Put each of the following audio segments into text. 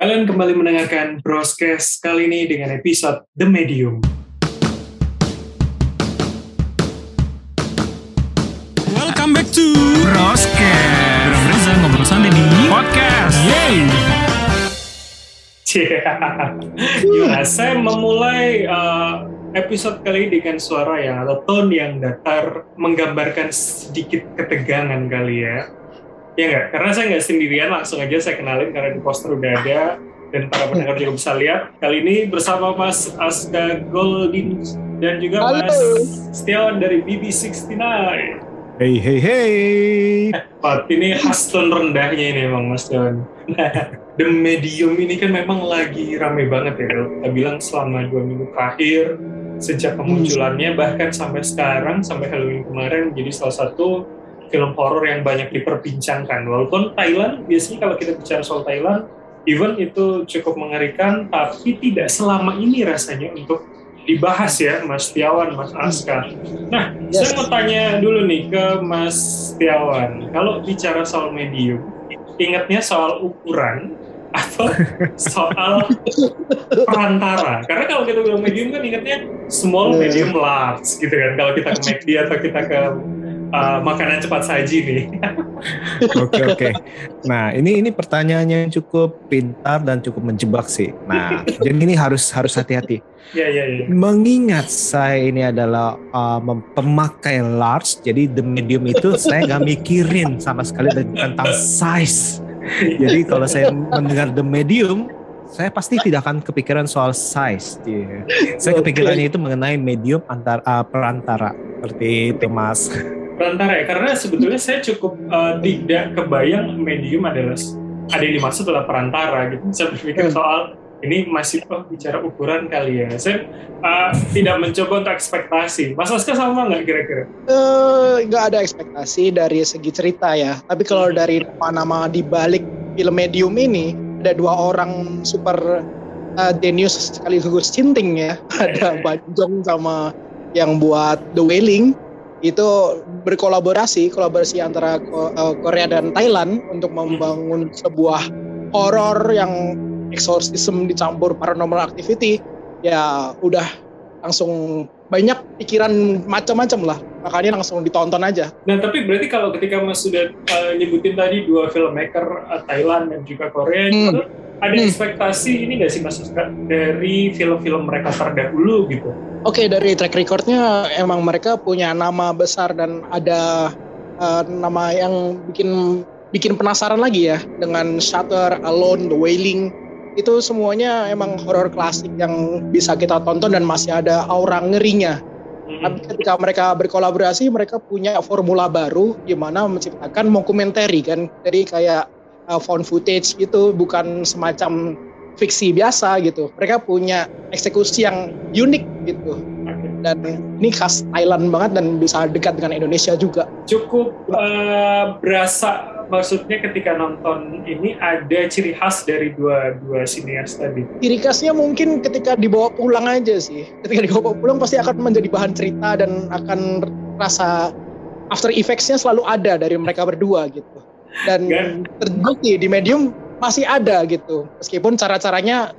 Kalian kembali mendengarkan Broadcast kali ini dengan episode The Medium. Welcome back to Broscast Bram Reza ngobrol santai di Podcast Yeay Cie. Gimana? Saya memulai uh, episode kali ini dengan suara yang atau tone yang datar menggambarkan sedikit ketegangan kali ya. Ya nggak? Karena saya nggak sendirian, langsung aja saya kenalin karena di poster udah ada dan para pendengar juga bisa lihat. Kali ini bersama Mas Aska Goldin dan juga Halo. Mas Setiawan dari BB69. Hey hey hey Pak, ini khas tone rendahnya ini emang Mas Dewan. The Medium ini kan memang lagi rame banget ya. Kalau kita bilang selama dua minggu terakhir, sejak kemunculannya bahkan sampai sekarang, sampai Halloween kemarin menjadi salah satu film horor yang banyak diperbincangkan. Walaupun Thailand, biasanya kalau kita bicara soal Thailand, even itu cukup mengerikan, tapi tidak selama ini rasanya untuk dibahas ya, Mas Tiawan, Mas Aska. Nah, Yes. saya mau tanya dulu nih ke Mas Tiawan. Kalau bicara soal medium, ingatnya soal ukuran atau soal perantara? Karena kalau kita bilang medium kan ingatnya small, medium, large gitu kan. Kalau kita ke McD atau kita ke uh, makanan cepat saji nih. Oke oke Nah ini ini pertanyaannya yang cukup pintar dan cukup menjebak sih Nah jadi ini harus harus hati-hati ya, ya, ya. Mengingat saya ini adalah uh, pemakai large Jadi the medium itu saya nggak mikirin sama sekali tentang size Jadi kalau saya mendengar the medium saya pasti tidak akan kepikiran soal size. Iya. Saya kepikirannya itu mengenai medium antar uh, perantara seperti itu mas. Perantara ya karena sebetulnya saya cukup uh, tidak kebayang medium adalah ada yang dimaksud adalah perantara gitu. Saya berpikir Hmm. soal ini masih oh bicara ukuran kali ya. Saya uh, tidak mencoba untuk ekspektasi. Mas Aska sama nggak kira-kira? Eh, nggak ada ekspektasi dari segi cerita ya. Tapi kalau dari nama-nama di balik film medium ini ada dua orang super uh, genius sekaligus cinting ya. Ada Banjong sama yang buat The Wailing itu berkolaborasi kolaborasi antara eh, Korea dan Thailand untuk membangun sebuah horor yang exorcism dicampur paranormal activity. Ya udah langsung banyak pikiran macam-macam lah. Makanya langsung ditonton aja. Nah, tapi berarti kalau ketika Mas sudah uh, nyebutin tadi dua filmmaker uh, Thailand dan juga Korea Hmm. itu ada Hmm. ekspektasi ini nggak sih Mas dari film-film mereka terdahulu gitu? oke dari track recordnya emang mereka punya nama besar dan ada eh, nama yang bikin bikin penasaran lagi ya dengan Shutter, Alone, The Wailing itu semuanya emang horor klasik yang bisa kita tonton dan masih ada aura ngerinya Hmm. Tapi ketika mereka berkolaborasi, mereka punya formula baru di mana menciptakan mockumentary kan. Jadi kayak uh, found footage gitu, bukan semacam fiksi biasa gitu. Mereka punya eksekusi yang unik gitu. Dan ini khas Thailand banget dan bisa dekat dengan Indonesia juga. cukup eh, berasa maksudnya ketika nonton ini ada ciri khas dari dua dua sinias tadi. Ciri khasnya mungkin ketika dibawa pulang aja sih. Ketika dibawa pulang pasti akan menjadi bahan cerita dan akan rasa after effects-nya selalu ada dari mereka berdua gitu. Dan Kan? terbukti di medium masih ada gitu. Meskipun cara-caranya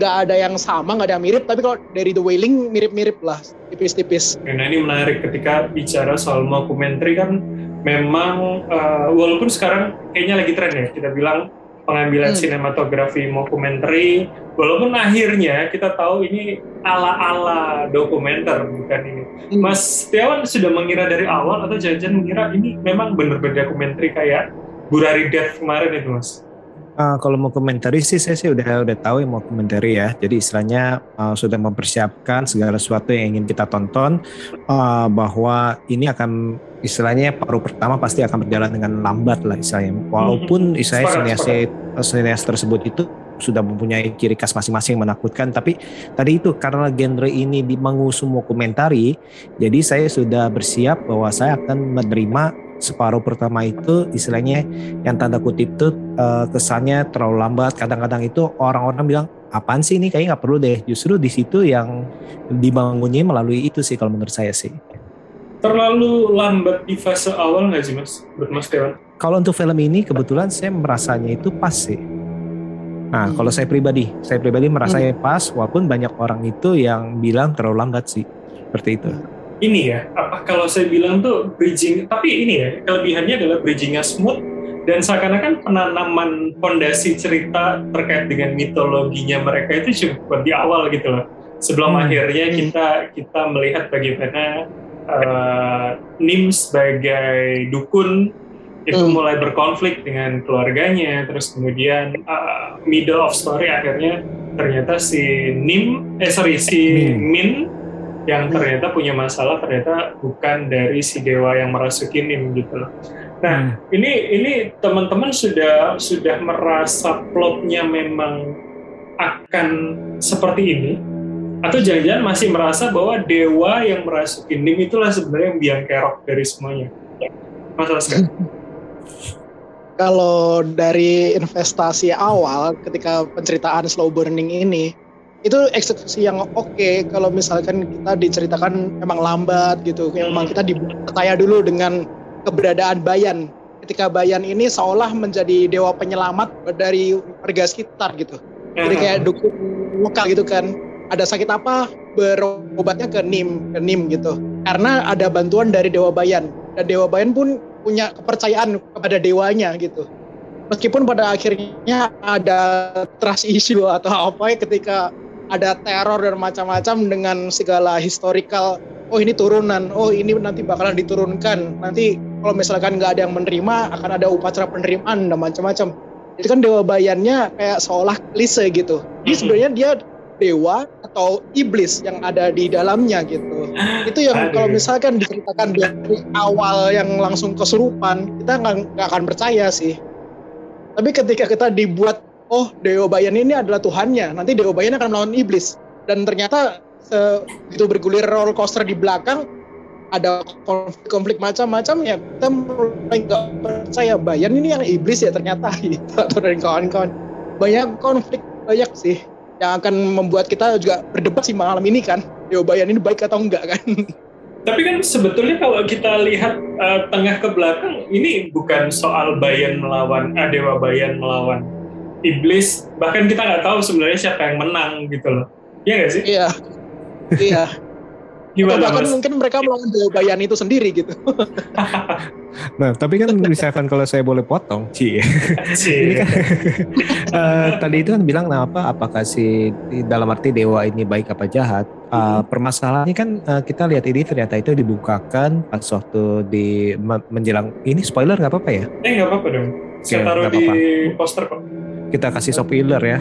nggak ada yang sama, nggak ada yang mirip, tapi kalau dari The Wailing mirip-mirip lah, tipis-tipis. Nah ini menarik ketika bicara soal mockumentary kan memang eh, walaupun sekarang kayaknya lagi tren ya kita bilang pengambilan Hmm. sinematografi mockumentary walaupun akhirnya kita tahu ini ala-ala dokumenter bukan ini. Hmm. Mas Tiawan sudah mengira dari awal atau jangan-jangan mengira ini memang benar-benar dokumenter kayak Burari Death kemarin itu mas? Ah, kalau mau komentari sih saya sih udah udah tahu yang mau komentari ya. Jadi istilahnya ah, sudah mempersiapkan segala sesuatu yang ingin kita tonton ah, bahwa ini akan istilahnya paruh pertama pasti akan berjalan dengan lambat lah istilahnya. Walaupun istilahnya sinias sinias tersebut itu sudah mempunyai ciri khas masing-masing yang menakutkan tapi tadi itu karena genre ini mengusung komentari jadi saya sudah bersiap bahwa saya akan menerima separuh pertama itu istilahnya yang tanda kutip itu eh, kesannya terlalu lambat. Kadang-kadang itu orang-orang bilang apaan sih ini kayaknya nggak perlu deh. Justru di situ yang dibangunnya melalui itu sih kalau menurut saya sih. Terlalu lambat di fase awal nggak sih mas? Buat mas Dewan? Kalau untuk film ini kebetulan saya merasanya itu pas sih. Nah, Hmm. kalau saya pribadi, saya pribadi merasa pas, walaupun banyak orang itu yang bilang terlalu lambat sih, seperti itu. Ini ya, apa kalau saya bilang tuh bridging, tapi ini ya, kelebihannya adalah bridgingnya smooth dan seakan-akan penanaman fondasi cerita terkait dengan mitologinya mereka itu cukup di awal gitu loh. Sebelum Hmm. akhirnya Hmm. kita kita melihat bagaimana eh, Nim sebagai dukun itu Hmm. mulai berkonflik dengan keluarganya, terus kemudian eh, middle of story akhirnya ternyata si Nim, eh sorry si Min. Min yang Hmm. ternyata punya masalah ternyata bukan dari si dewa yang merasuki Nim gitu loh. Nah, ini ini teman-teman sudah sudah merasa plotnya memang akan seperti ini atau jangan-jangan masih merasa bahwa dewa yang merasuki Nim itulah sebenarnya yang biang kerok dari semuanya. Mas. Kalau dari investasi awal ketika penceritaan slow burning ini itu eksekusi yang oke. Kalau misalkan kita diceritakan memang lambat gitu memang kita dipercaya dulu dengan keberadaan Bayan. Ketika Bayan ini seolah menjadi dewa penyelamat dari warga sekitar gitu. Jadi kayak dukun lokal gitu kan ada sakit apa berobatnya ke Nim ke Nim gitu. Karena ada bantuan dari dewa Bayan. Dan dewa Bayan pun punya kepercayaan kepada dewanya gitu. Meskipun pada akhirnya ada trust issue atau apa ya ketika ada teror dan macam-macam dengan segala historical oh ini turunan oh ini nanti bakalan diturunkan. Nanti kalau misalkan nggak ada yang menerima akan ada upacara penerimaan dan macam-macam. Itu kan dewa bayannya kayak seolah klise gitu. Jadi sebenarnya dia dewa atau iblis yang ada di dalamnya gitu. Itu yang Aduh. kalau misalkan diceritakan dari awal yang langsung kesurupan kita nggak akan percaya sih. Tapi ketika kita dibuat oh Dewa Bayan ini adalah Tuhannya nanti Dewa Bayan akan melawan iblis. Dan ternyata begitu bergulir roller coaster di belakang ada konflik-konflik macam-macam ya kita mulai nggak percaya Bayan ini yang iblis ya ternyata gitu atau dari kawan-kawan. Banyak konflik banyak sih yang akan membuat kita juga berdebat sih malam ini kan Dewa Bayan ini baik atau enggak kan Tapi kan sebetulnya kalau kita lihat eh, tengah ke belakang, ini bukan soal Bayan melawan ah, Dewa Bayan melawan iblis. Bahkan kita nggak tahu sebenarnya siapa yang menang gitu loh. Iya nggak sih? iya iya atau Gimana bahkan mas? mungkin mereka melawan Dewa Bayan itu sendiri gitu Nah, tapi kan bisa Evan kalau saya boleh potong, Ci. Ini kan eh, tadi itu kan bilang nah apa apakah si dalam arti dewa ini baik apa jahat? Eh, permasalahannya kan eh, kita lihat ini ternyata itu dibukakan pas waktu di me- menjelang ini spoiler nggak apa-apa ya? Eh nggak apa-apa dong. Saya taruh di apa-apa. poster kok. Kita kasih spoiler ya.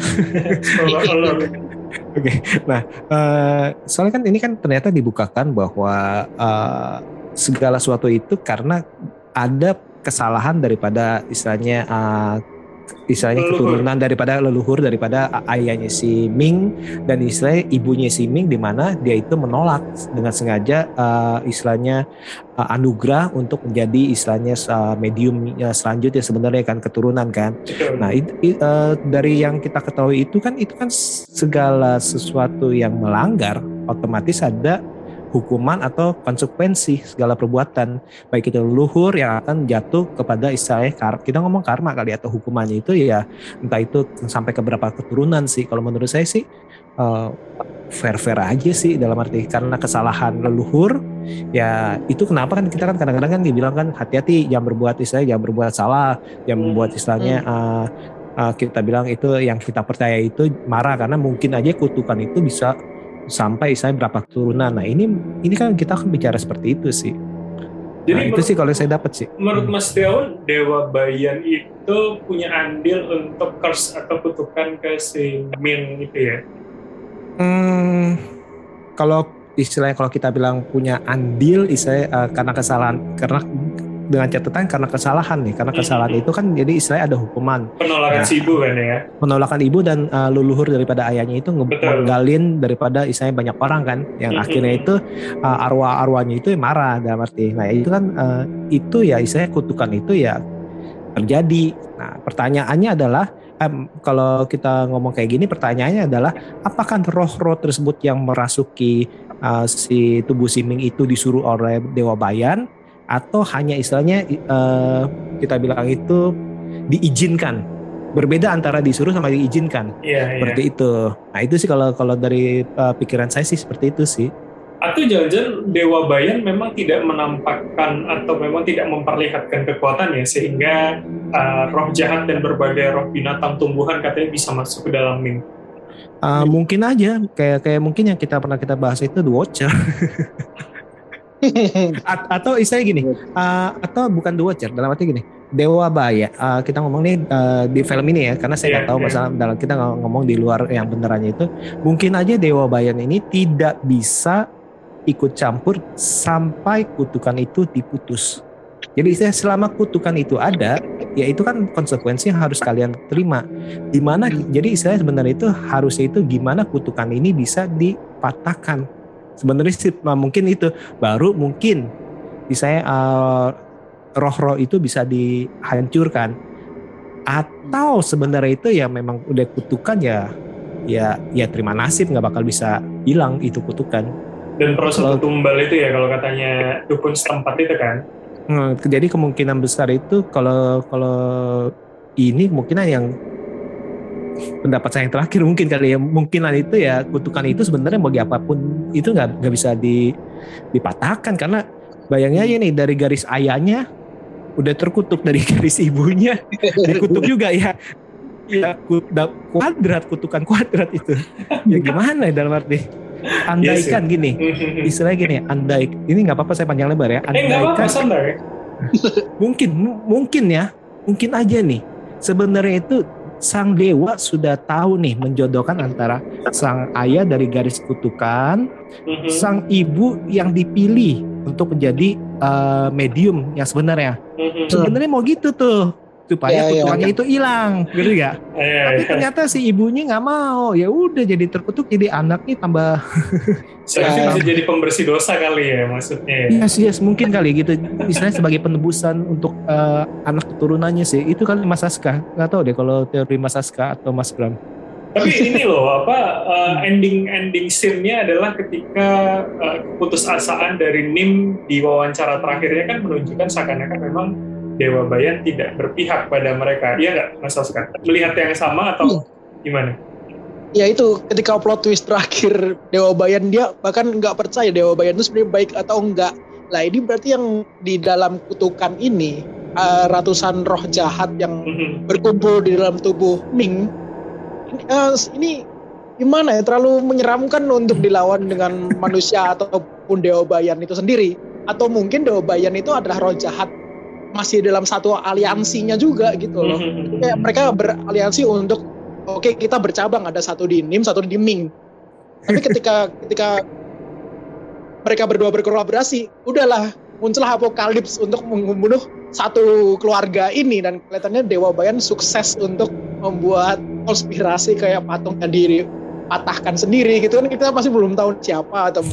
Spoiler Oke, nah eh, soalnya kan ini kan ternyata dibukakan bahwa eh, segala sesuatu itu karena ada kesalahan daripada istilahnya eh, istilahnya Leluhur. keturunan daripada leluhur daripada ayahnya si Ming dan istilahnya ibunya si Ming di mana dia itu menolak dengan sengaja eh, istilahnya eh, anugerah untuk menjadi istilahnya eh, medium selanjutnya sebenarnya kan keturunan kan. Betul. Nah, it- it- eh, dari yang kita ketahui itu kan itu kan segala sesuatu yang melanggar otomatis ada hukuman atau konsekuensi segala perbuatan. Baik itu leluhur yang akan jatuh kepada istilahnya kar kita ngomong karma kali atau hukumannya itu ya entah itu sampai ke berapa keturunan sih. Kalau menurut saya sih fair fair aja sih dalam arti karena kesalahan leluhur ya itu kenapa kan kita kan kadang-kadang kan dibilang kan hati-hati jangan berbuat istilahnya jangan berbuat salah yang Hmm. membuat istilahnya uh, uh, kita bilang itu yang kita percaya itu marah. Karena mungkin aja kutukan itu bisa sampai istilahnya berapa keturunan. Nah ini ini kan kita kan bicara seperti itu sih. Jadi nah, itu sih kalau saya dapat sih. Menurut Hmm. Mas Dewan, Dewa Bayan itu punya andil untuk curse atau kutukan ke si Min itu ya? Hmm, kalau istilahnya kalau kita bilang punya andil istilahnya uh, karena kesalahan karena dengan catatan karena kesalahan nih karena kesalahan itu kan jadi istilahnya ada hukuman Penolakan Ya. si ibu kan ya? penolakan ibu dan uh, leluhur daripada ayahnya itu menggalin daripada istilahnya banyak orang kan yang Mhm. akhirnya itu uh, arwah-arwahnya itu marah dalam arti nah itu kan uh, itu ya istilahnya kutukan itu ya terjadi nah pertanyaannya adalah em, kalau kita ngomong kayak gini pertanyaannya adalah apakah roh-roh tersebut yang merasuki uh, si tubuh Siming itu disuruh oleh Dewa Bayan atau hanya istilahnya uh, kita bilang itu diizinkan berbeda antara disuruh sama diizinkan Iya, iya. seperti itu. Nah itu sih kalau kalau dari uh, pikiran saya sih seperti itu sih. Atau jangan-jangan Dewa Bayan memang tidak menampakkan atau memang tidak memperlihatkan kekuatannya sehingga uh, roh jahat dan berbagai roh binatang tumbuhan katanya bisa masuk ke dalam Ming. Uh, mungkin aja kayak kayak mungkin yang kita pernah kita bahas itu The Watcher A- atau istilahnya gini uh, atau bukan The Watcher dalam arti gini Dewa Baya uh, kita ngomong nih uh, di film ini ya karena saya nggak tahu iya. masalah dalam kita ng- ngomong di luar yang benerannya itu mungkin aja Dewa Bayan ini tidak bisa ikut campur sampai kutukan itu diputus. Jadi istilah selama kutukan itu ada, ya itu kan konsekuensi yang harus kalian terima. Di mana jadi istilahnya sebenarnya itu harusnya itu gimana kutukan ini bisa dipatahkan. Sebenarnya sih nah, mungkin itu baru mungkin misalnya eh, roh-roh itu bisa dihancurkan atau sebenarnya itu ya memang udah kutukan ya ya ya terima nasib nggak bakal bisa hilang itu kutukan. Dan proses Kalau- tumbal itu ya kalau katanya dukun setempat itu kan. Hmm, jadi kemungkinan besar itu kalau kalau ini kemungkinan yang pendapat saya yang terakhir mungkin kali ya. Mungkinan itu ya kutukan itu sebenarnya bagi apa pun itu nggak nggak bisa di, dipatahkan. Karena bayangnya aja nih dari garis ayahnya udah terkutuk dari garis ibunya. Dikutuk juga ya. Ya kuadrat kutukan kuadrat itu. Ya gimana ya dalam arti? Andaikan gini istilahnya gini andai ini nggak apa-apa saya panjang lebar ya. Eh andaikan mungkin mu- mungkin ya. Mungkin aja nih. Sebenarnya itu sang dewa sudah tahu nih menjodohkan antara sang ayah dari garis kutukan Mhm. sang ibu yang dipilih untuk menjadi eh, medium yang sebenarnya Mhm. sebenarnya mau gitu tuh supaya Ya, ya, kutukannya itu hilang gitu ya Iya, tapi iya. ternyata si ibunya nggak mau ya udah jadi terkutuk jadi anaknya tambah Seharusnya Ya. bisa jadi pembersih dosa kali ya maksudnya. ya. Yes, yes, mungkin kali gitu. Misalnya sebagai penebusan untuk eh, anak keturunannya sih. Itu kali Mas Aska. Nggak tahu deh kalau teori Mas Aska atau Mas Bram. Tapi ini loh apa uh, ending ending scene-nya adalah ketika uh, keputusasaan dari Nim di wawancara terakhirnya kan menunjukkan seakan-akan memang Dewa Bayan tidak berpihak pada mereka. Iya nggak Mas Oscar? Melihat yang sama atau gimana? ya itu ketika plot twist terakhir Dewa Bayan dia bahkan nggak percaya Dewa Bayan itu sebenarnya baik atau enggak lah ini berarti yang di dalam kutukan ini eh, ratusan roh jahat yang Mhm. berkumpul di dalam tubuh Ming ini, eh, ini gimana ya terlalu menyeramkan untuk dilawan dengan manusia ataupun Dewa Bayan itu sendiri atau mungkin Dewa Bayan itu adalah roh jahat masih dalam satu aliansinya juga gitu loh. Mhm. kayak mereka beraliansi untuk oke kita bercabang ada satu di Nim satu di Ming. Tapi ketika ketika mereka berdua berkolaborasi udahlah muncullah apokalips untuk membunuh satu keluarga ini. Dan kelihatannya Dewa Bayan sukses untuk membuat konspirasi kayak patungnya diri patahkan sendiri gitu kan. Kita masih belum tahu siapa atau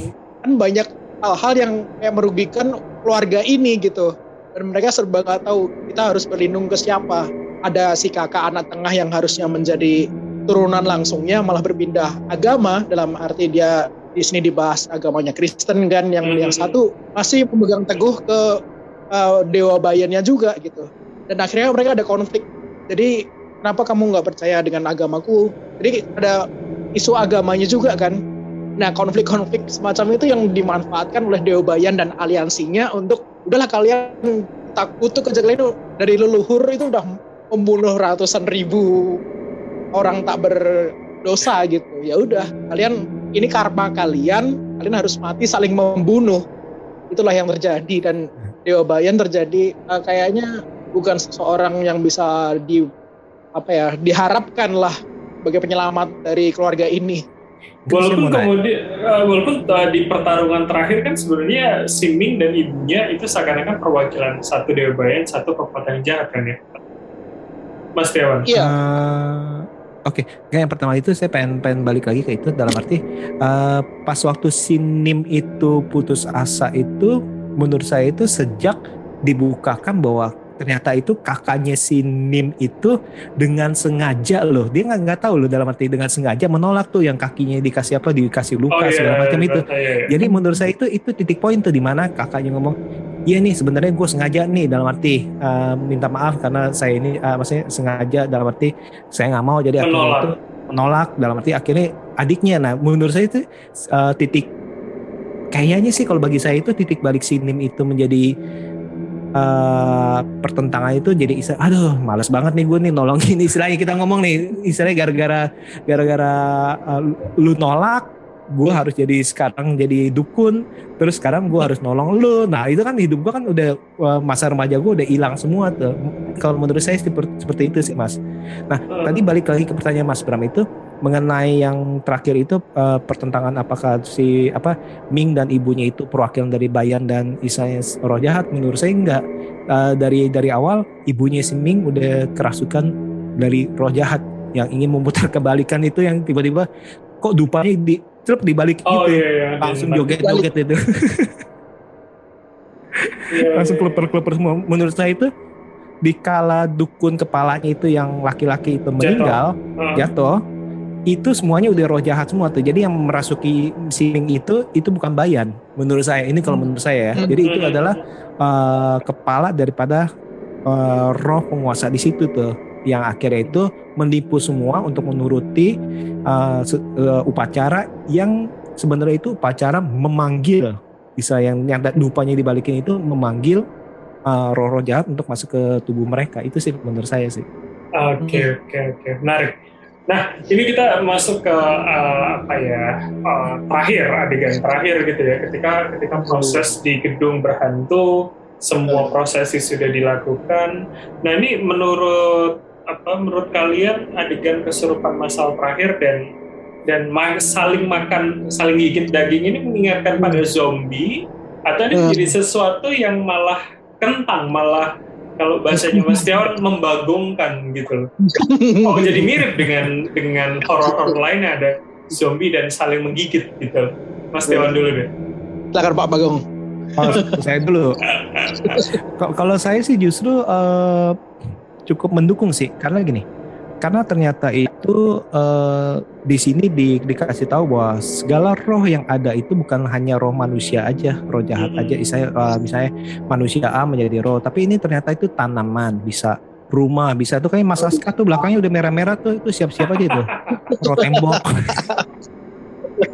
kan banyak hal-hal yang kayak merugikan keluarga ini gitu dan mereka serba nggak tahu kita harus berlindung ke siapa. Ada si kakak anak tengah yang harusnya menjadi turunan langsungnya malah berpindah agama. Dalam arti dia di sini dibahas agamanya Kristen kan yang Mhm. yang satu masih memegang teguh ke uh, dewa bayannya juga gitu. Dan akhirnya mereka ada konflik. Jadi kenapa kamu nggak percaya dengan agamaku? Jadi ada isu agamanya juga kan. Nah konflik-konflik semacam itu yang dimanfaatkan oleh dewa bayan dan aliansinya untuk udahlah kalian tak kutuk aja kalian itu. Dari leluhur itu udah membunuh ratusan ribu orang tak berdosa gitu. Ya udah kalian ini karma kalian kalian harus mati saling membunuh. Itulah yang terjadi dan Dewa Bayan terjadi eh, kayaknya bukan seseorang yang bisa di apa ya diharapkan lah sebagai penyelamat dari keluarga ini Walaupun kemudian uh, walaupun uh, di pertarungan terakhir kan sebenarnya si Ming dan ibunya itu seakan-akan perwakilan satu Dewa Bayan, satu kekuatan jahat kan ya. Mas Dewan. iya Eh, Oke, Nggak, yang pertama itu saya pengen pengen balik lagi ke itu dalam arti eh, pas waktu si Nim itu putus asa itu menurut saya itu sejak dibukakan bahwa ternyata itu kakaknya si Nim itu dengan sengaja loh dia nggak nggak tahu loh dalam arti dengan sengaja menolak tuh yang kakinya dikasih apa dikasih luka segala macam itu iya, iya. jadi menurut saya itu itu titik poin tuh di mana kakaknya ngomong iya nih sebenarnya gue sengaja nih dalam arti uh, minta maaf karena saya ini uh, maksudnya sengaja dalam arti saya nggak mau jadi akhirnya Menolak. itu menolak dalam arti akhirnya adiknya nah menurut saya itu uh, titik kayaknya sih kalau bagi saya itu titik balik si Nim itu menjadi uh, pertentangan itu jadi istilah aduh males banget nih gue nih nolongin istilahnya. Kita ngomong nih istilahnya gara-gara gara-gara uh, lu nolak gue harus jadi sekarang jadi dukun terus sekarang gue harus nolong lu. Nah itu kan hidup gue kan udah uh, masa remaja gue udah hilang semua tuh. Kalau menurut saya seperti, seperti itu sih mas. Nah tadi balik lagi ke pertanyaan mas Bram itu mengenai yang terakhir itu uh, pertentangan apakah si apa Ming dan ibunya itu perwakilan dari Bayan dan Isanya roh jahat? Menurut saya enggak. Uh, dari dari awal ibunya si Ming udah kerasukan dari roh jahat yang ingin memutar kebalikan itu yang tiba-tiba kok dupanya di celup dibalik Oh gitu. iya iya. langsung Iya, joget-joget itu. Iya, langsung iya. keluper-keluper semua. Menurut saya itu dikala dukun kepalanya itu yang laki-laki itu meninggal Ah, jatuh itu semuanya udah roh jahat semua tuh. Jadi yang merasuki si Ming itu itu bukan bayan. Menurut saya ini kalau menurut saya ya. Jadi itu Hmm. adalah uh, kepala daripada uh, roh penguasa di situ tuh. Yang akhirnya itu menipu semua untuk menuruti uh, uh, upacara yang sebenarnya itu upacara memanggil. Bisa yang yang dupanya dibalikin itu memanggil uh, roh-roh jahat untuk masuk ke tubuh mereka. Itu sih menurut saya sih. Oke oke oke. Menarik. Nah ini kita masuk ke eh, apa ya eh, terakhir adegan terakhir gitu ya ketika ketika proses di gedung berhantu semua prosesi sudah dilakukan. Nah ini menurut apa menurut kalian adegan kesurupan masal terakhir dan dan saling makan saling gigit daging ini mengingatkan pada zombie atau ini Hmm. menjadi sesuatu yang malah kentang malah kalau bahasanya Mas Tiawan membagongkan gitu loh. Oh jadi mirip dengan dengan horor-horor lainnya ada zombie dan saling menggigit gitu. Mas Tiawan dulu deh. Silakan Pak Bagong. Kalau saya dulu. Kalau saya sih justru eh, cukup mendukung sih, karena gini, karena ternyata itu eh, di sini di, dikasih tahu bahwa segala roh yang ada itu bukan hanya roh manusia aja, roh jahat aja. Misalnya, eh, misalnya manusia A menjadi roh, tapi ini ternyata itu tanaman, bisa rumah, bisa tuh kayak Mas Aska tuh belakangnya udah merah-merah tuh itu siap-siap aja tuh, roh tembok.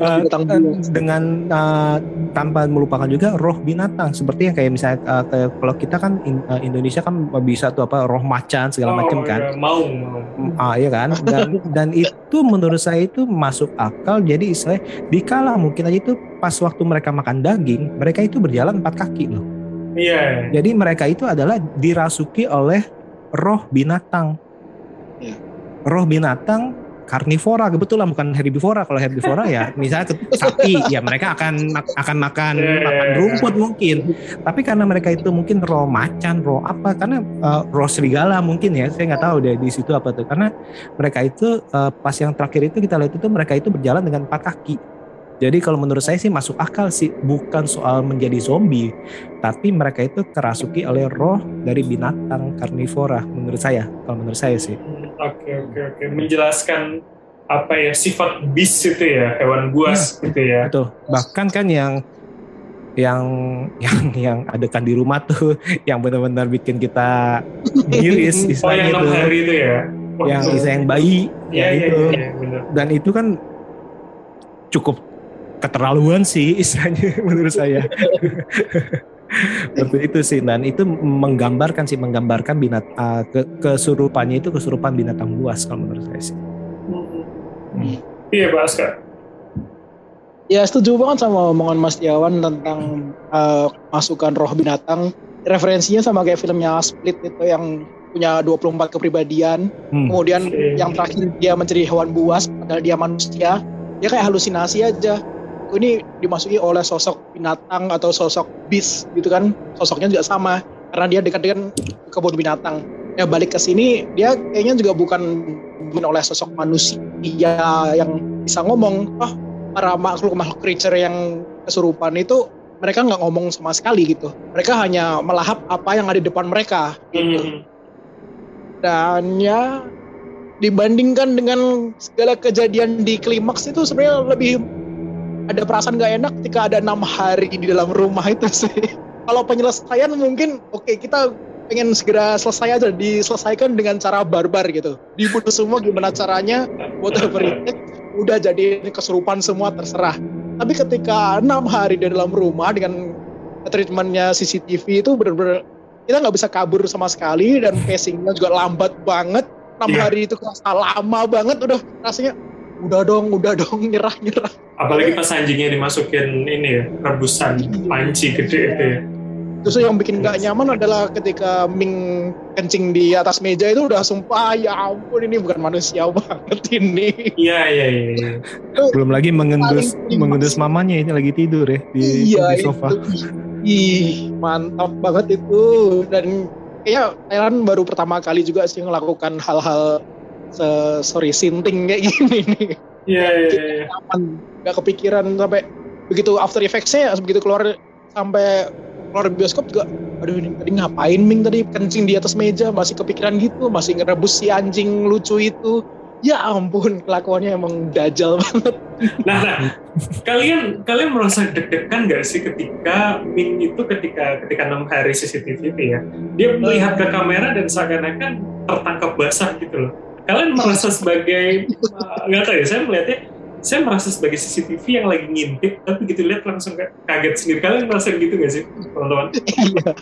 Eh, buas. dengan eh, tanpa melupakan juga roh binatang seperti yang kayak misalnya eh, kayak kalau kita kan in- eh, Indonesia kan bisa tuh apa roh macan segala macam Oh, kan iya, mau mau. Ah iya kan dan dan itu menurut saya itu masuk akal jadi istilahnya dikala mungkin aja itu pas waktu mereka makan daging mereka itu berjalan empat kaki loh Iya. jadi mereka itu adalah dirasuki oleh roh binatang Iya. roh binatang karnivora kebetulan bukan herbivora kalau herbivora ya misalnya sapi ya mereka akan akan makan Iya, makan iya, iya. rumput mungkin. Tapi karena mereka itu mungkin roh macan roh apa karena eh, roh serigala mungkin ya saya nggak tahu deh di situ apa tuh. Karena mereka itu eh, pas yang terakhir itu kita lihat itu mereka itu berjalan dengan empat kaki jadi kalau menurut saya sih masuk akal sih bukan soal menjadi zombie tapi mereka itu kerasuki oleh roh dari binatang karnivora menurut saya kalau menurut saya sih Hmm, Oke oke oke menjelaskan apa ya sifat beast itu ya hewan buas gitu ya. Betul. Bahkan kan yang yang yang yang adegan di rumah tuh yang benar-benar bikin kita miris Oh yang istilahnya itu. hari itu ya. Yang itu- isa yang bayi Iya yang iya itu. iya benar. Dan itu kan cukup keterlaluan sih istilahnya menurut saya. Seperti itu sih dan itu menggambarkan sih menggambarkan binat uh, ke, kesurupannya itu kesurupan binatang buas kalau menurut saya sih. Hmm. Iya Pak Aska. Ya setuju banget sama omongan Mas Tiawan tentang eh, masukan roh binatang. Referensinya sama kayak filmnya Split itu yang punya 24 kepribadian. Hmm. Kemudian yang terakhir dia menjadi hewan buas padahal dia manusia. Dia kayak halusinasi aja. Ini dimasuki oleh sosok binatang atau sosok beast gitu kan. Sosoknya juga sama karena dia dekat dengan kebun binatang. Ya balik ke sini dia kayaknya juga bukan oleh sosok manusia yang bisa ngomong. Oh para makhluk-makhluk creature yang kesurupan itu mereka nggak ngomong sama sekali gitu. Mereka hanya melahap apa yang ada di depan mereka. Gitu. Hmm. Dan ya dibandingkan dengan segala kejadian di klimaks itu sebenarnya lebih ada perasaan nggak enak ketika ada enam hari di dalam rumah itu sih. Kalau penyelesaian mungkin oke kita pengen segera selesai aja diselesaikan dengan cara barbar gitu dibunuh semua gimana caranya whatever it udah jadi kesurupan semua terserah tapi ketika enam hari di dalam rumah dengan treatmentnya CCTV itu benar-benar kita nggak bisa kabur sama sekali dan pacingnya juga lambat banget enam Iya. hari itu kerasa lama banget udah rasanya udah dong udah dong nyerah nyerah Apalagi pas anjingnya dimasukin ini ya, rebusan panci gede itu ya. Terus yang bikin nggak nyaman adalah ketika Ming kencing di atas meja itu udah sumpah ya ampun ini bukan manusia banget ini. Iya, iya, iya. iya. Belum lagi mengendus mengendus mamanya ini lagi tidur ya di, iya di sofa. itu. Ih mantap banget itu dan kayaknya Thailand baru pertama kali juga sih melakukan hal-hal se sorry sinting kayak gini nih. Iya, iya, iya. Aman nggak kepikiran sampai begitu After Effects-nya begitu keluar sampai keluar bioskop juga aduh ini tadi ngapain Ming tadi kencing di atas meja masih kepikiran gitu masih ngerebus si anjing lucu itu ya ampun kelakuannya emang dajal banget Nah, nah, kalian kalian merasa deg-degan nggak sih ketika Min itu ketika ketika enam hari CCTV itu ya, dia melihat ke kamera dan seakan-akan tertangkap basah gitu loh. Kalian merasa sebagai uh, nggak tahu ya, saya melihatnya saya merasa sebagai CCTV yang lagi ngintip, tapi gitu lihat langsung kaget sendiri. Kalian merasa gitu nggak sih, teman-teman? iya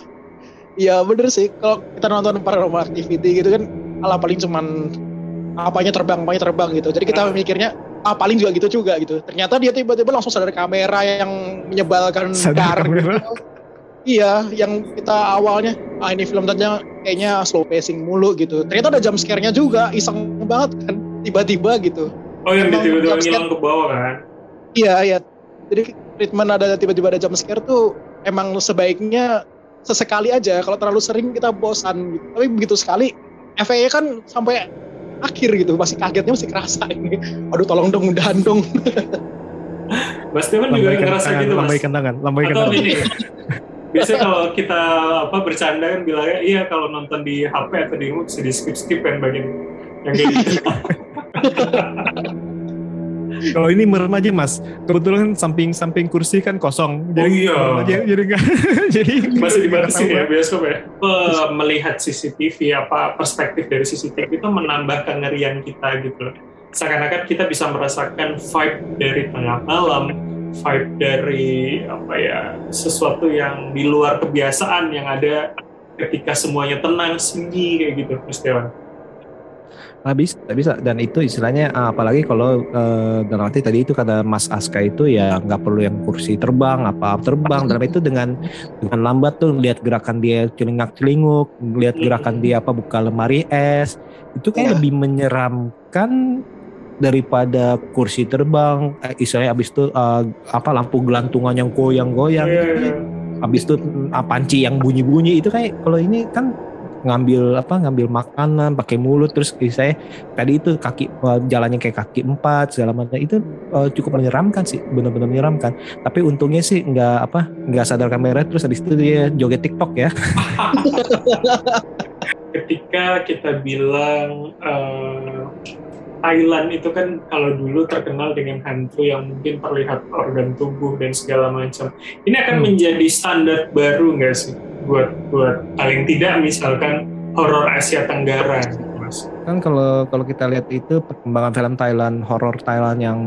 iya bener sih kalau kita nonton paranormal activity gitu kan ala paling cuman apanya terbang apanya terbang gitu jadi kita mikirnya ah paling juga gitu juga gitu ternyata dia tiba-tiba langsung sadar kamera yang menyebalkan Sadar dar kamera. gitu. Iya yang kita awalnya ah ini film tadinya kayaknya slow pacing mulu gitu ternyata ada jump scare-nya juga iseng banget kan tiba-tiba gitu Oh yang tiba-tiba ngilang ke bawah kan? Iya, iya. Jadi treatment ada tiba-tiba ada jump scare tuh emang sebaiknya sesekali aja. Kalau terlalu sering kita bosan. Gitu. Tapi begitu sekali, efeknya kan sampai akhir gitu. Masih kagetnya masih kerasa ini. Aduh tolong dong, udahan dong. Mas Dewan juga ngerasa tangan, gitu mas? lambaikan tangan, lambaikan Atau tangan. ini biasanya kalau kita apa bercanda kan bilangnya iya kalau nonton di HP atau di rumah bisa di skip skip kan bagian yang kayak gitu. Kalau ini merem aja mas, kebetulan samping-samping kursi kan kosong. Oh iya. aja, jadi enggak, jadi masih dibatasin ya bioskop ya. Eh, melihat CCTV apa perspektif dari CCTV itu menambah kengerian kita gitu. Seakan-akan kita bisa merasakan vibe dari tengah malam, vibe dari apa ya sesuatu yang di luar kebiasaan yang ada ketika semuanya tenang sunyi kayak gitu Mas Dewan. Ah, bisa, bisa. Dan itu istilahnya ah, apalagi kalau eh, dalam arti tadi itu kata Mas Aska itu ya nggak perlu yang kursi terbang apa terbang. Dalam itu dengan dengan lambat tuh lihat gerakan dia celingak celinguk, lihat gerakan dia apa buka lemari es, itu kayak Iya. lebih menyeramkan daripada kursi terbang. Eh, istilahnya abis itu eh, apa lampu gelantungan yang goyang-goyang. Itu iya. habis itu ah, panci yang bunyi-bunyi itu kayak kalau ini kan ngambil apa ngambil makanan pakai mulut terus saya tadi itu kaki eh, jalannya kayak kaki empat segala macam itu eh, cukup menyeramkan sih benar-benar menyeramkan tapi untungnya sih nggak apa nggak sadar kamera terus habis itu dia joget TikTok ya ketika kita bilang eh, Thailand itu kan kalau dulu terkenal dengan hantu yang mungkin terlihat organ tubuh dan segala macam. Ini akan Hmm. menjadi standar baru nggak sih buat buat paling tidak misalkan horor Asia Tenggara, mas. kan kalau kalau kita lihat itu perkembangan film Thailand horor Thailand yang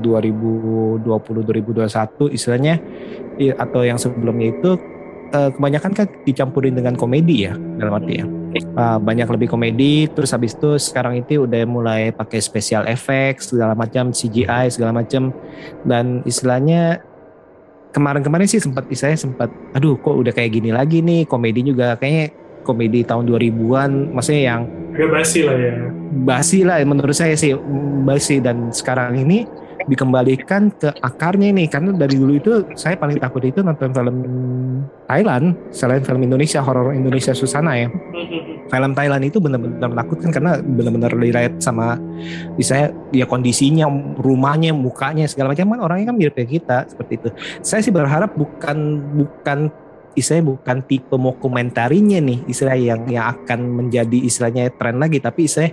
2020 2021 istilahnya atau yang sebelumnya itu eh, kebanyakan kan dicampurin dengan komedi ya dalam arti ya. Ah, banyak lebih komedi terus habis itu sekarang itu udah mulai pakai special effects segala macam CGI segala macam. Dan istilahnya kemarin-kemarin sih sempat saya sempat aduh kok udah kayak gini lagi nih komedi juga. Kayaknya komedi tahun 2000-an maksudnya yang Agak basi lah ya. basi lah menurut saya sih basi. Dan sekarang ini dikembalikan ke akarnya nih karena dari dulu itu saya paling takut itu nonton film Thailand selain film Indonesia horor Indonesia Susana ya. Film Thailand itu benar-benar menakutkan karena benar-benar relate sama saya ya kondisinya rumahnya mukanya segala macam. Kan orangnya kan mirip kayak kita seperti itu. Saya sih berharap bukan bukan istilahnya bukan tipe dokumentarinya nih istilah yang yang akan menjadi istilahnya tren lagi tapi saya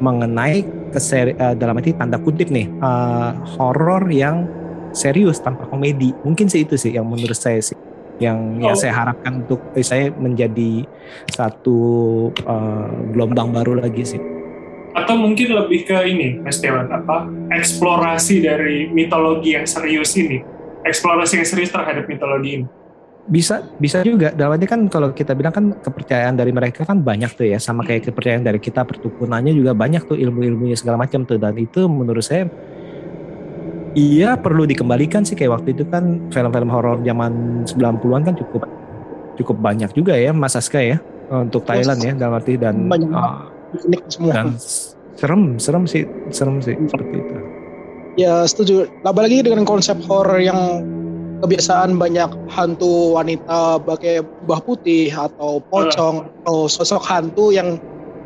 mengenai keseri, eh, dalam arti tanda kutip nih eh, horor yang serius tanpa komedi. Mungkin sih itu sih yang menurut saya sih yang ya Oh. saya harapkan untuk eh, saya menjadi satu eh, gelombang baru lagi sih. Atau mungkin lebih ke ini, Mas Dewan, apa eksplorasi dari mitologi yang serius ini, eksplorasi yang serius terhadap mitologi ini. Bisa bisa juga dalam arti kan kalau kita bilang kan kepercayaan dari mereka kan banyak tuh ya sama kayak kepercayaan dari kita pertukunannya juga banyak tuh ilmu-ilmunya segala macam tuh dan itu menurut saya iya perlu dikembalikan sih kayak waktu itu kan film-film horor zaman 90-an kan cukup cukup banyak juga ya Mas Aska ya untuk Thailand ya dalam arti dan Banyak semua. dan serem serem sih serem sih seperti itu. Ya setuju. Apalagi dengan konsep horor yang kebiasaan banyak hantu wanita pakai bah putih atau pocong atau sosok hantu yang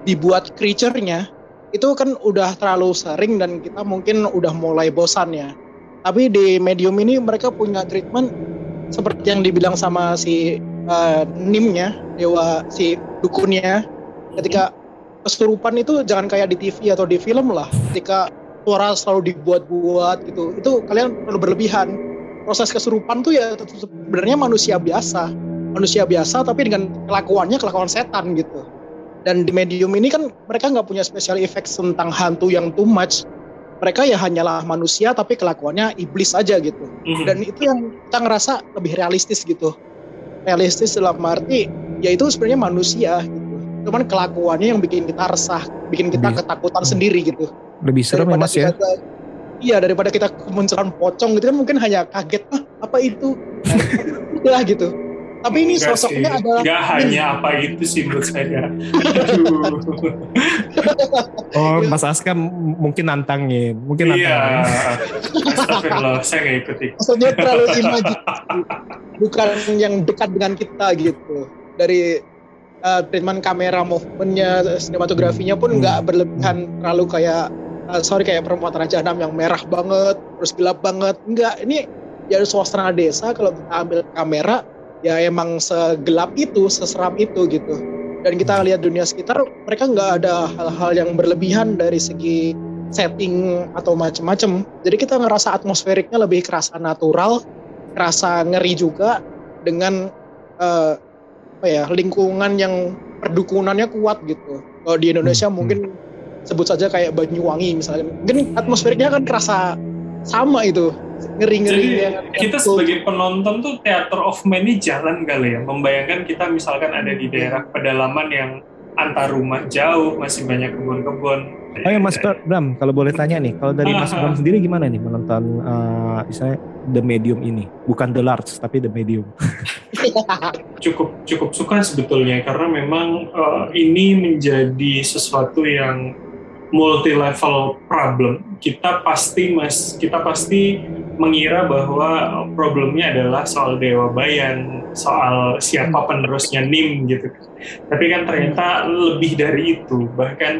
dibuat creature-nya itu kan udah terlalu sering dan kita mungkin udah mulai bosan ya. Tapi di medium ini mereka punya treatment seperti yang dibilang sama si eh, Nimnya, dewa si dukunnya ketika kesurupan itu jangan kayak di TV atau di film lah. Ketika suara selalu dibuat-buat gitu. Itu kalian perlu berlebihan. Proses kesurupan tuh ya sebenarnya manusia biasa. Manusia biasa tapi dengan kelakuannya kelakuan setan gitu. Dan di medium ini kan mereka nggak punya special effects tentang hantu yang too much. Mereka ya hanyalah manusia tapi kelakuannya iblis aja gitu. Mhm. Dan itu yang kita ngerasa lebih realistis gitu. Realistis dalam arti ya itu sebenarnya manusia gitu. Cuman kelakuannya yang bikin kita resah, bikin kita Lebih- ketakutan sendiri gitu Lebih serem ya Mas ya. kita- iya daripada kita kemunculan pocong gitu kan mungkin hanya kaget ah apa itu lah gitu tapi ini Enggak sosoknya sih. adalah Enggak hanya apa itu sih menurut saya. Oh Mas Aska mungkin nantangin, mungkin Iya. nantangin. Astagfirullah, saya nggak ikut ikut. maksudnya terlalu imajinasi bukan yang dekat dengan kita gitu dari uh, treatment kamera movementnya sinematografinya pun Hmm. nggak berlebihan terlalu kayak uh, sorry kayak perempuan Raja Enam yang merah banget terus gelap banget. Enggak ini ya suasana desa kalau kita ambil kamera ya emang segelap itu seseram itu gitu. Dan kita lihat dunia sekitar mereka nggak ada hal-hal yang berlebihan dari segi setting atau macem-macem. Jadi kita ngerasa atmosferiknya lebih kerasa natural kerasa ngeri juga dengan eh, apa ya lingkungan yang perdukunannya kuat gitu. Kalau di Indonesia Hmm, mungkin sebut saja kayak Banyuwangi misalnya mungkin atmosferiknya kan kerasa sama itu ngeri-ngeri Jadi kita sebagai penonton tuh theater of man ini jalan kali ya, membayangkan kita misalkan ada di daerah pedalaman yang antar rumah jauh, masih banyak kebun-kebun. Oh ya Mas Bram, kalau boleh tanya nih, kalau dari Mas Ah, ah. Bram sendiri gimana nih menonton eh, misalnya The Medium ini? Bukan The Large, tapi The Medium. cukup cukup suka sebetulnya karena memang eh, ini menjadi sesuatu yang multi level problem. Kita pasti mas kita pasti mengira bahwa problemnya adalah soal dewa bayan, soal siapa penerusnya Nim gitu. Tapi kan ternyata lebih dari itu. Bahkan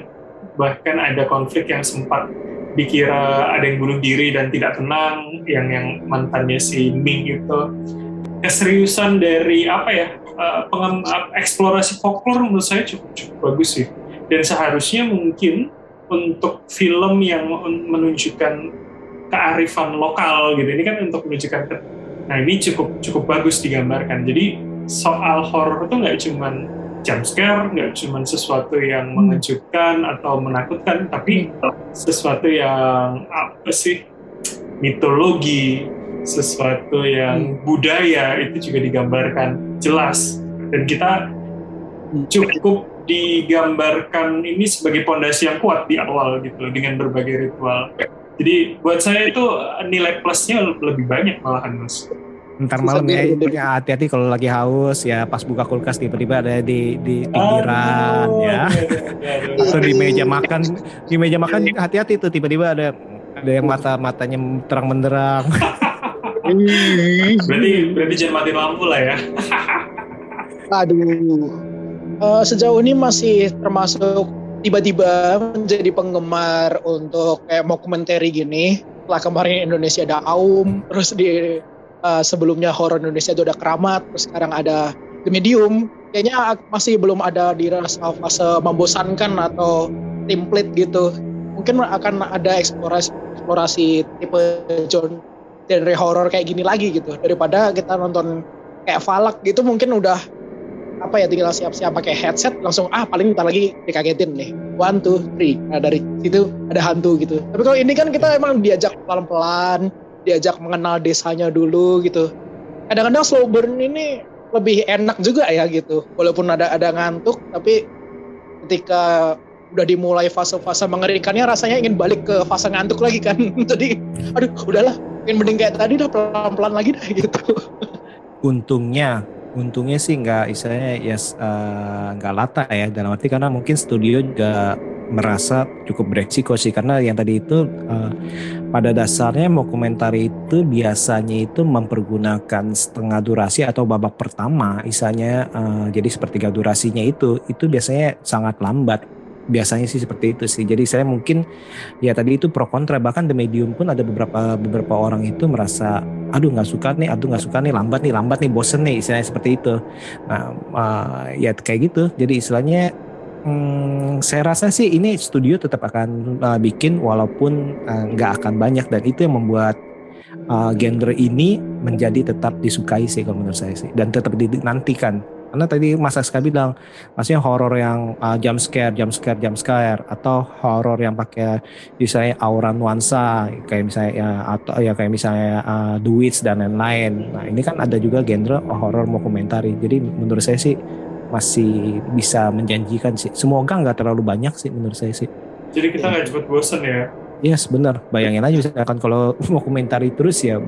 bahkan ada konflik yang sempat dikira ada yang bunuh diri dan tidak tenang, yang yang mantannya si Ming itu keseriusan dari apa ya uh, pengem- eksplorasi folklore menurut saya cukup cukup bagus sih dan seharusnya mungkin untuk film yang men- menunjukkan kearifan lokal gitu. Ini kan untuk menunjukkan ke- nah ini cukup cukup bagus digambarkan. Jadi soal horor itu nggak cuman jump scare nggak cuman sesuatu yang mengejutkan atau menakutkan tapi sesuatu yang apa sih mitologi sesuatu yang budaya itu juga digambarkan jelas. Dan kita cukup digambarkan ini sebagai pondasi yang kuat di awal gitu loh, dengan berbagai ritual. Jadi buat saya itu nilai plusnya lebih banyak malahan mas. Ntar malam ya, ya hati-hati kalau lagi haus ya pas buka kulkas tiba-tiba ada di di pinggiran Aduh, ya. aduh, aduh. Atau di meja makan, di meja makan hati-hati tuh tiba-tiba ada ada yang mata matanya terang menderang. Berarti berarti jangan mati lampu lah ya. Aduh. Eh, sejauh ini masih termasuk tiba-tiba menjadi penggemar untuk kayak mockumentary gini. Setelah kemarin Indonesia ada Aum, terus di eh, sebelumnya horor Indonesia itu ada Keramat, terus sekarang ada The Medium. Kayaknya masih belum ada di rasa fase membosankan atau template gitu. Mungkin akan ada eksplorasi eksplorasi tipe John genre horor kayak gini lagi gitu daripada kita nonton kayak Falak gitu mungkin udah apa ya tinggal siap-siap pakai headset langsung ah paling ntar lagi dikagetin nih. One two three. Nah dari situ ada hantu gitu. Tapi kalau ini kan kita emang diajak pelan-pelan diajak mengenal desanya dulu gitu. Kadang-kadang slow burn ini lebih enak juga ya gitu. Walaupun ada ada ngantuk tapi ketika udah dimulai fase-fase mengerikannya rasanya ingin balik ke fase ngantuk lagi kan. Jadi aduh udahlah ingin mending kayak tadi udah pelan-pelan lagi dah gitu. Untungnya untungnya sih nggak istilahnya ya eh, nggak lata ya dalam arti karena mungkin studio juga merasa cukup beresiko sih karena yang tadi itu eh, pada dasarnya mau komentar itu biasanya itu mempergunakan setengah durasi atau babak pertama misalnya eh, jadi sepertiga durasinya itu itu biasanya sangat lambat biasanya sih seperti itu sih. Jadi saya mungkin ya tadi itu pro kontra. Bahkan the medium pun ada beberapa beberapa orang itu merasa aduh nggak suka nih aduh nggak suka nih lambat nih lambat nih bosen nih istilahnya seperti itu. Nah uh, ya kayak gitu. Jadi istilahnya hmm, saya rasa sih ini studio tetap akan uh, bikin walaupun uh, nggak uh, akan banyak. Dan itu yang membuat uh, genre ini menjadi tetap disukai sih kalau menurut saya sih. Dan tetap dinantikan karena tadi Mas Aska bilang, maksudnya horor yang uh, jump scare, jump scare, jump scare, atau horor yang pakai misalnya aura nuansa, kayak misalnya ya, atau ya kayak misalnya uh, The Witch dan lain-lain. Nah ini kan ada juga genre horor mau komentari. Jadi menurut saya sih masih bisa menjanjikan sih. Semoga nggak terlalu banyak sih menurut saya sih. Jadi kita nggak ya. cepet bosen ya? Yes, benar. Bayangin aja misalkan kalau mau komentari terus ya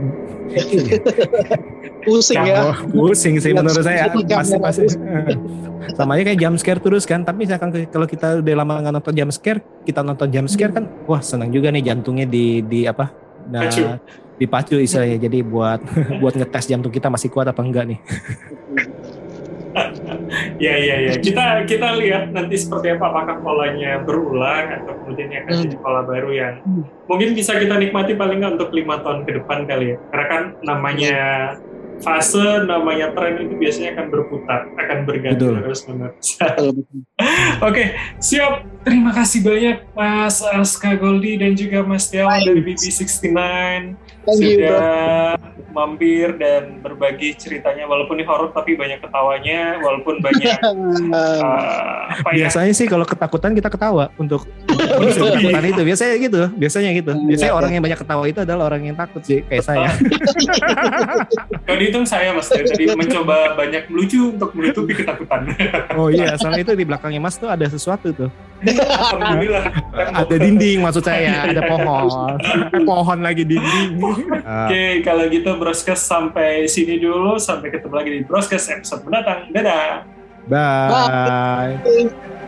pusing ya. Pusing sih menurut saya. Pasti pasti. Sama aja kayak jam scare terus kan. Tapi misalkan kalau kita udah lama nggak nonton jam scare, kita nonton jam scare kan, wah senang juga nih jantungnya di di apa? Nah, dipacu istilahnya. Jadi buat buat ngetes jantung kita masih kuat apa enggak nih. ya ya ya. Kita kita lihat nanti seperti apa apakah polanya berulang atau kemudian akan hmm. jadi pola baru yang hmm. mungkin bisa kita nikmati paling nggak untuk lima tahun ke depan kali ya. Karena kan namanya fase namanya tren itu biasanya akan berputar akan berganti terus menerus. Oke siap. Terima kasih banyak Mas Aska Goldi dan juga Mas Tiawan dari BB69 sudah mampir dan berbagi ceritanya. Walaupun ini horor tapi banyak ketawanya. Walaupun banyak uh, apa ya? biasanya sih kalau ketakutan kita ketawa untuk ketakutan itu. Biasanya gitu biasanya gitu. Iya, biasanya orang iya. yang banyak ketawa itu adalah orang yang takut sih kayak saya. Kalau dihitung saya mas. Tadi mencoba banyak melucu untuk menutupi ketakutan. Oh iya soalnya itu di belakangnya mas tuh ada sesuatu tuh Alhamdulillah. ada dinding maksud saya, ada pohon. pohon lagi dinding. Oke, okay, kalau gitu broadcast sampai sini dulu. Sampai ketemu lagi di broadcast episode mendatang. Dadah. Bye. Bye.